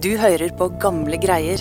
Du hører på gamle greier.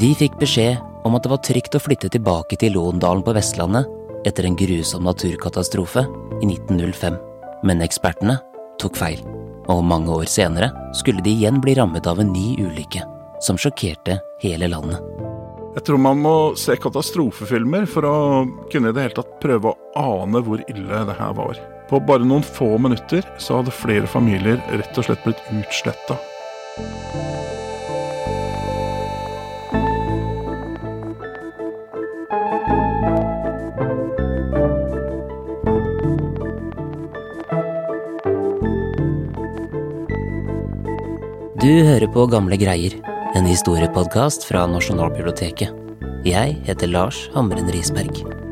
De fikk beskjed om at det var trygt å flytte tilbake til Låndalen på Vestlandet etter en grusom naturkatastrofe i 1905. Men ekspertene tok feil, og mange år senere skulle de igjen bli rammet av en ny ulykke som sjokkerte hele landet. Jeg tror man må se katastrofefilmer for å kunne i det hele tatt prøve å ane hvor ille det her var. På bare noen få minutter så hadde flere familier rett og slett blitt utsletta. Du hører på Gamle greier, en historiepodkast fra Nasjonalbiblioteket. Jeg heter Lars Hamren Risberg.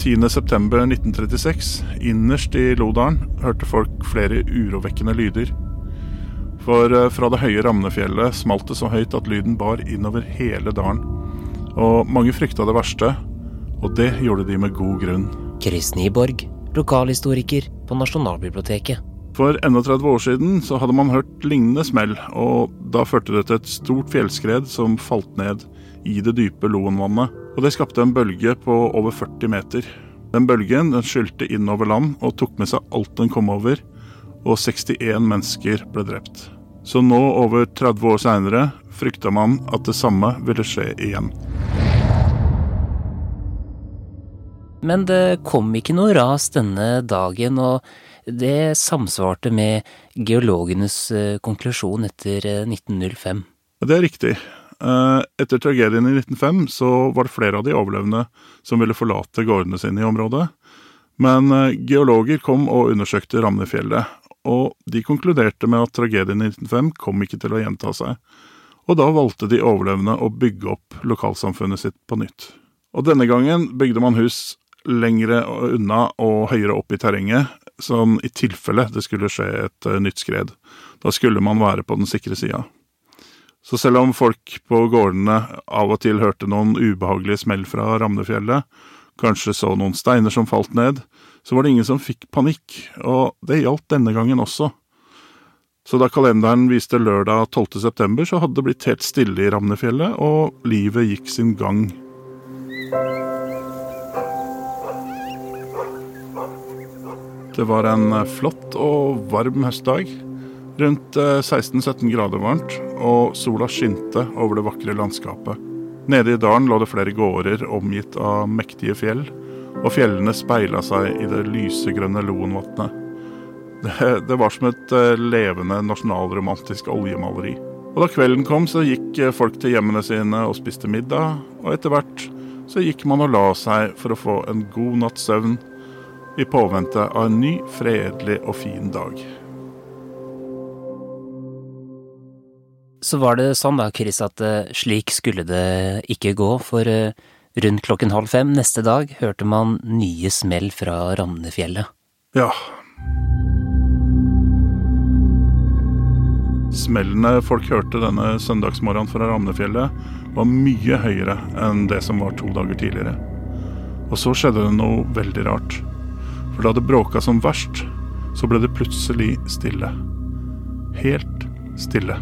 Den 10. september 1936, innerst i Lodalen, hørte folk flere urovekkende lyder. For eh, fra det høye Ramnefjellet smalt det så høyt at lyden bar innover hele dalen. Og mange frykta det verste, og det gjorde de med god grunn. Chris Nyborg, lokalhistoriker på Nasjonalbiblioteket. For 31 år siden så hadde man hørt lignende smell, og da førte det til et stort fjellskred som falt ned i det dype Loenvannet. Og det skapte en bølge på over 40 meter. Den bølgen den skylte innover land og tok med seg alt den kom over, og 61 mennesker ble drept. Så nå, over 30 år seinere, frykta man at det samme ville skje igjen. Men det kom ikke noe ras denne dagen, og det samsvarte med geologenes eh, konklusjon etter eh, 1905. Det er riktig. Eh, Etter tragedien i 1905 så var det flere av de overlevende som ville forlate gårdene sine i området. Men eh, geologer kom og undersøkte Ramnefjellet, og de konkluderte med at tragedien i 1905 kom ikke til å gjenta seg. Og da valgte de overlevende å bygge opp lokalsamfunnet sitt på nytt. Og denne gangen bygde man hus lengre unna og høyere opp i terrenget, sånn i tilfelle det skulle skje et eh, nytt skred. Da skulle man være på den sikre sida. Så selv om folk på gårdene av og til hørte noen ubehagelige smell fra Ramnefjellet, kanskje så noen steiner som falt ned, så var det ingen som fikk panikk, og det gjaldt denne gangen også. Så da kalenderen viste lørdag 12. september, så hadde det blitt helt stille i Ramnefjellet, og livet gikk sin gang. Det var en flott og varm høstdag. Rundt 16-17 grader varmt, og sola skinte over det vakre landskapet. Nede i dalen lå det flere gårder omgitt av mektige fjell, og fjellene speila seg i det lysegrønne Loenvatnet. Det, det var som et eh, levende nasjonalromantisk oljemaleri. Og da kvelden kom, så gikk eh, folk til hjemmene sine og spiste middag, og etter hvert så gikk man og la seg for å få en god natts søvn i påvente av en ny, fredelig og fin dag. Så var det sånn da, Chris, at eh, slik skulle det ikke gå, for eh, rundt klokken halv fem neste dag hørte man nye smell fra Ramnefjellet. Ja. Smellene folk hørte denne søndagsmorgenen fra Ramnefjellet, var mye høyere enn det som var to dager tidligere. Og så skjedde det noe veldig rart. For da det bråka som verst, så ble det plutselig stille. Helt stille.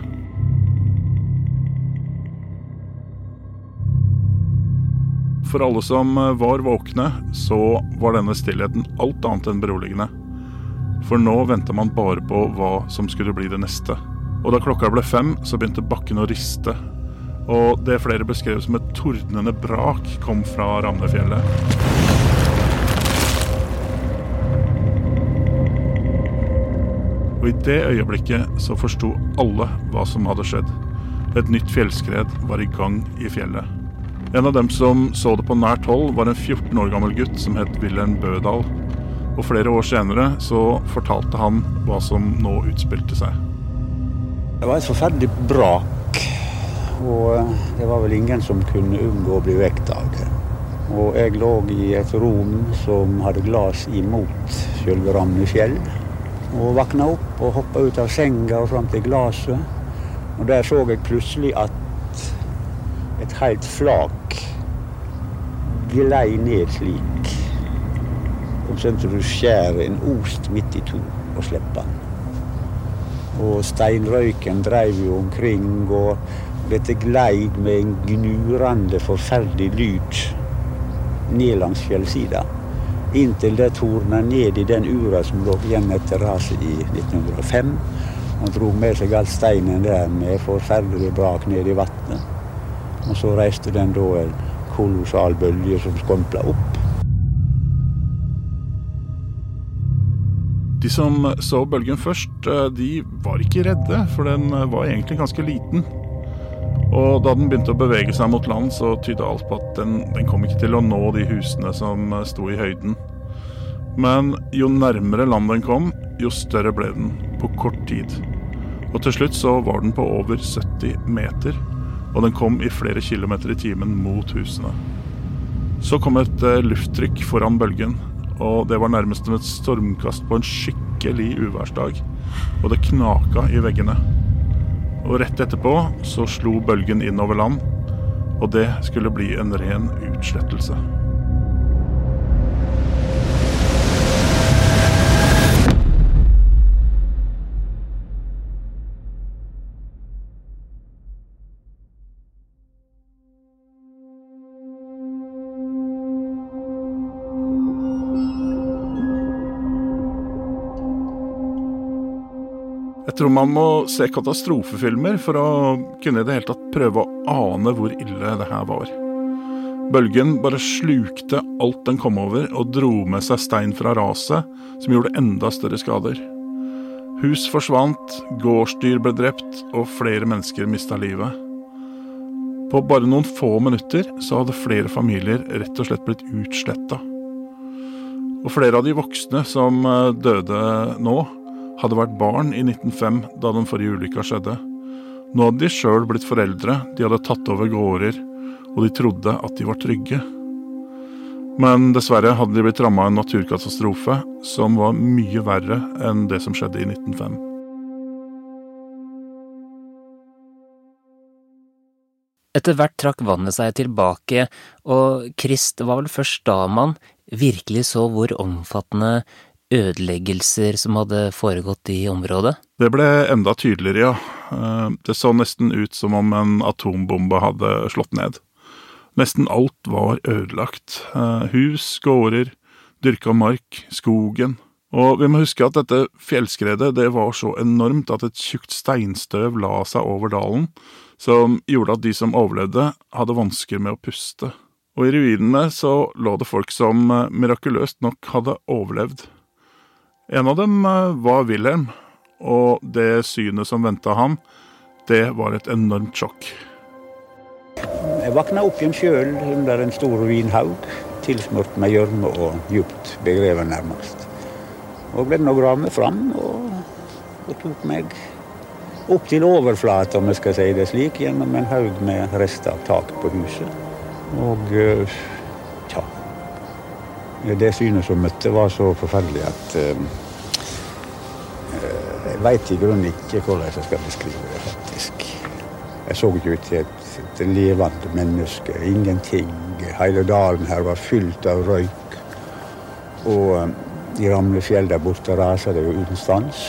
For alle som var våkne, så var denne stillheten alt annet enn beroligende. For nå venta man bare på hva som skulle bli det neste. Og da klokka ble fem, så begynte bakken å riste. Og det flere beskrev som et tordnende brak, kom fra Ramnefjellet. Og i det øyeblikket så forsto alle hva som hadde skjedd. Et nytt fjellskred var i gang i fjellet. En av dem som så det på nært hold, var en 14 år gammel gutt som het Wilhelm Bødal. Og flere år senere så fortalte han hva som nå utspilte seg. Det var et forferdelig brak, og det var vel ingen som kunne unngå å bli vekt av det. Og jeg lå i et rom som hadde glass imot selve Ramnefjell. Og våkna opp og hoppa ut av senga og fram til glasset. Og der så jeg plutselig at et helt flak glei ned slik. Omtrent som du skjærer en ost midt i to og slipper den. Og steinrøyken dreiv jo omkring, og dette gleid med en gnurende, forferdelig lyd ned langs fjellsida. Inntil det torna ned i den ura som lå igjen etter raset i 1905. Og dro med seg all steinen der med forferdelig brak ned i vannet. Og så reiste den da en kolossal bølge som skrumpla opp. De som så bølgen først, eh, de var ikke redde, for den eh, var egentlig ganske liten. Og da den begynte å bevege seg mot land, så tydde alt på at den, den kom ikke til å nå de husene som eh, sto i høyden. Men jo nærmere land den kom, jo større ble den på kort tid. Og til slutt så var den på over 70 meter, og den kom i flere kilometer i timen mot husene. Så kom et lufttrykk foran bølgen, og det var nærmest som et stormkast på en skikkelig uværsdag. Og det knaka i veggene. Og rett etterpå så slo bølgen inn over land, og det skulle bli en ren utslettelse. Jeg tror man må se katastrofefilmer for å kunne i det hele tatt prøve å ane hvor ille det her var. Bølgen bare slukte alt den kom over, og dro med seg stein fra raset, som gjorde enda større skader. Hus forsvant, gårdsdyr ble drept, og flere mennesker mista livet. På bare noen få minutter så hadde flere familier rett og slett blitt utsletta. Og flere av de voksne som eh, døde nå, hadde vært barn i 1905 da den forrige ulykka skjedde. Nå hadde de sjøl blitt foreldre, de hadde tatt over gårder, og de trodde at de var trygge. Men dessverre hadde de blitt ramma av en naturkatastrofe som var mye verre enn det som skjedde i 1905. Etter hvert trakk vannet seg tilbake, og Krist var vel først da man virkelig så hvor omfattende ødeleggelser som hadde foregått i området? Det ble enda tydeligere, ja. Eh, det så nesten ut som om en atombombe hadde slått ned. Nesten alt var ødelagt. Eh, hus, gårder, dyrka mark, skogen. Og vi må huske at dette fjellskredet det var så enormt at et tjukt steinstøv la seg over dalen, som gjorde at de som overlevde, hadde vansker med å puste. Og i ruinene så lå det folk som eh, mirakuløst nok hadde overlevd. En av dem eh, var Wilhelm, og det synet som venta ham, det var et enormt sjokk. Jeg våkna opp igjen sjøl under en stor ruinhaug, tilsmurt med gjørme og djupt begrevet nærmest. Og ble nå gravd meg fram og, og, tok meg opp til overflata, om jeg skal si det slik, gjennom en haug med rester av tak på huset. Og tja det synet som møtte, var så forferdelig at uh, Jeg veit i grunnen ikke hvordan jeg skal beskrive det, faktisk. Jeg så ikke ut til et, et levende menneske. Ingenting. Hele dalen her var fylt av røyk. Og um, i Ramlefjell der borte raser det jo uten stans.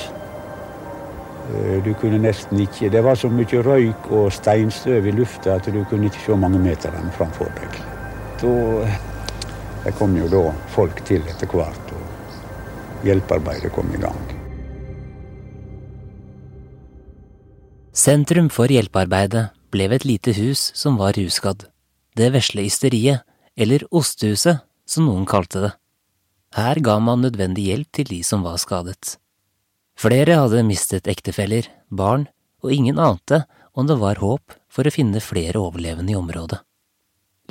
Uh, du kunne nesten ikke Det var så mye røyk og steinstøv i lufta at du kunne ikke se mange meterne framfor deg. Da det kom jo da folk til etter hvert, og hjelpearbeidet kom i gang. Sentrum for hjelpearbeidet ble ved et lite hus som var ruskadd. Det vesle ysteriet, eller Ostehuset, som noen kalte det. Her ga man nødvendig hjelp til de som var skadet. Flere hadde mistet ektefeller, barn, og ingen ante om det var håp for å finne flere overlevende i området.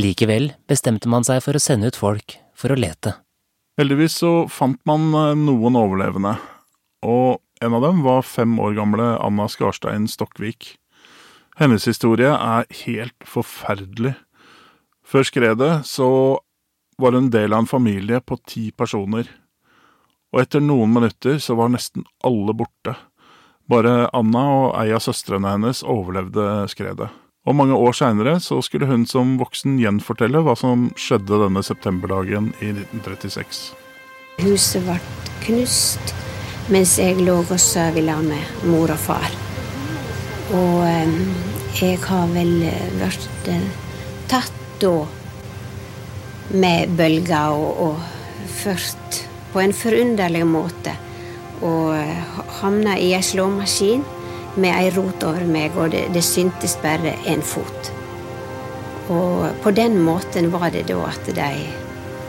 Likevel bestemte man seg for å sende ut folk for å lete. Heldigvis så fant man eh, noen overlevende, og en av dem var fem år gamle Anna Skarstein Stokkvik. Hennes historie er helt forferdelig. Før skredet så var hun del av en familie på ti personer, og etter noen minutter så var nesten alle borte. Bare Anna og ei av søstrene hennes overlevde skredet. Og mange år seinere så skulle hun som voksen gjenfortelle hva som skjedde denne septemberdagen i 1936. Huset ble knust mens jeg lå og sov i lag med mor og far. Og jeg har vel blitt eh, tatt da med bølger og, og ført på en forunderlig måte. Og eh, havna i ei slåmaskin med ei rot over meg, og det, det syntes bare en fot. Og på den måten var det da at de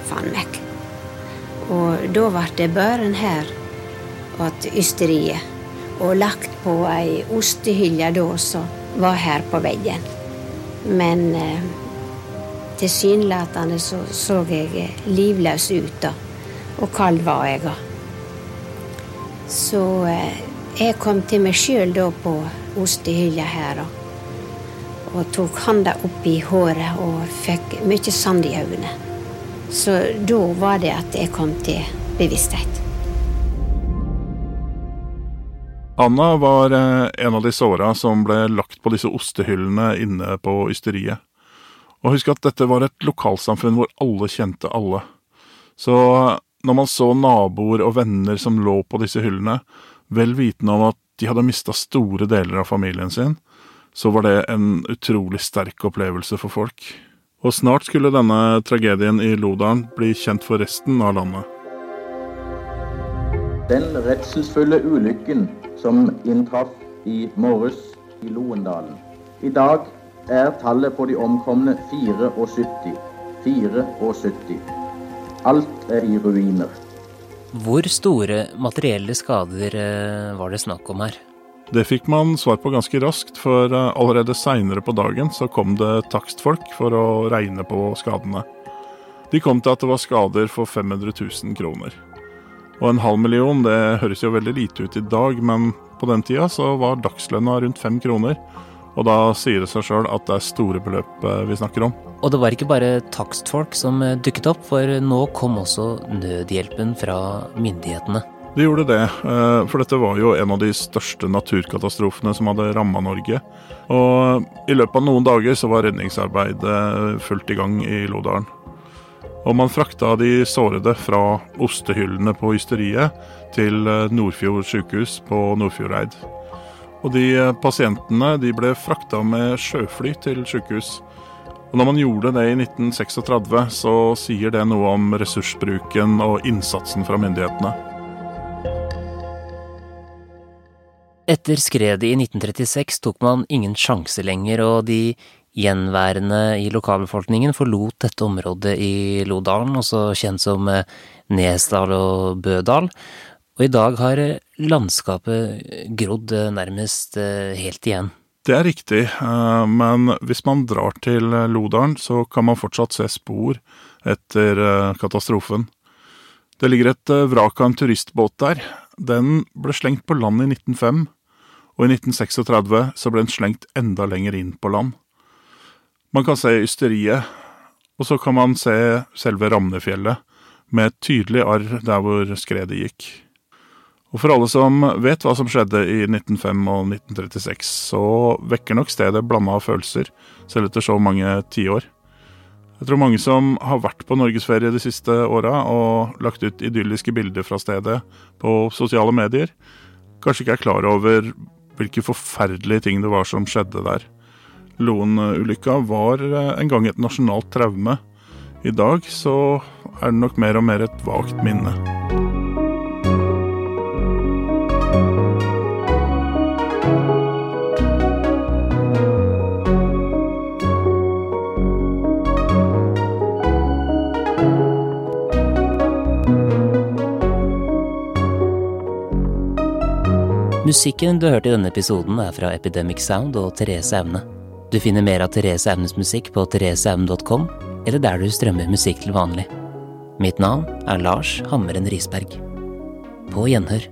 fant meg. Og da ble det børen her at ysteriet, og lagt på ei ostehylle da som var her på veggen. Men eh, tilsynelatende så, så jeg livløs ut, da. Og kald var jeg òg. Så eh, jeg kom til meg sjøl da på ostehylla her og, og tok handa opp i håret og fikk mye sand i øynene. Så da var det at jeg kom til bevissthet. Anna var eh, en av de såra som ble lagt på disse ostehyllene inne på ysteriet. Og husk at dette var et lokalsamfunn hvor alle kjente alle. Så når man så naboer og venner som lå på disse hyllene, vel vitende om at de hadde mista store deler av familien sin, så var det en utrolig sterk opplevelse for folk. Og snart skulle denne tragedien i Lodalen bli kjent for resten av landet. Den redselsfulle ulykken som inntraff i morges i Loendalen. I dag er tallet på de omkomne 74. 74. Alt er i ruiner. Hvor store materielle skader eh, var det snakk om her? Det fikk man svar på ganske raskt, for eh, allerede seinere på dagen så kom det takstfolk for å regne på skadene. De kom til at det var skader for 500 000 kroner. Og en halv million, det høres jo veldig lite ut i dag, men på den tida så var dagslønna rundt fem kroner. Og da sier det seg sjøl at det er store beløp eh, vi snakker om. Og det var ikke bare takstfolk som eh, dukket opp, for nå kom også nødhjelpen fra myndighetene. De gjorde det, eh, for dette var jo en av de største naturkatastrofene som hadde ramma Norge. Og i løpet av noen dager så var redningsarbeidet fullt i gang i Lodalen. Og man frakta de sårede fra ostehyllene på ysteriet til Nordfjord sykehus på Nordfjordeid. Og de eh, pasientene de ble frakta med sjøfly til sykehus. Og når man gjorde det i 1936, så sier det noe om ressursbruken og innsatsen fra myndighetene. Etter skredet i 1936 tok man ingen sjanse lenger, og de gjenværende i lokalbefolkningen forlot dette området i Lodalen, også kjent som eh, Nesdal og Bødal, og i dag har eh, landskapet grodd eh, nærmest eh, helt igjen. Det er riktig, men hvis man drar til Lodalen, så kan man fortsatt se spor etter katastrofen. Det ligger et vrak av en turistbåt der. Den ble slengt på land i 1905, og i 1936 så ble den slengt enda lenger inn på land. Man kan se ysteriet, og så kan man se selve Ramnefjellet, med et tydelig arr der hvor skredet gikk. Og for alle som vet hva som skjedde i 1905 og 1936, så vekker nok stedet blanda følelser, selv etter så mange tiår. Jeg tror mange som har vært på norgesferie de siste åra og lagt ut idylliske bilder fra stedet på sosiale medier, kanskje ikke er klar over hvilke forferdelige ting det var som skjedde der. Loen-ulykka var en gang et nasjonalt traume. I dag så er det nok mer og mer et vagt minne. Musikken du hørte i denne episoden er fra Epidemic Sound og Therese Aune. Du finner mer av Therese Aunes musikk på thereseaune.com, eller der du strømmer musikk til vanlig. Mitt navn er Lars Hammeren Risberg. På gjenhør.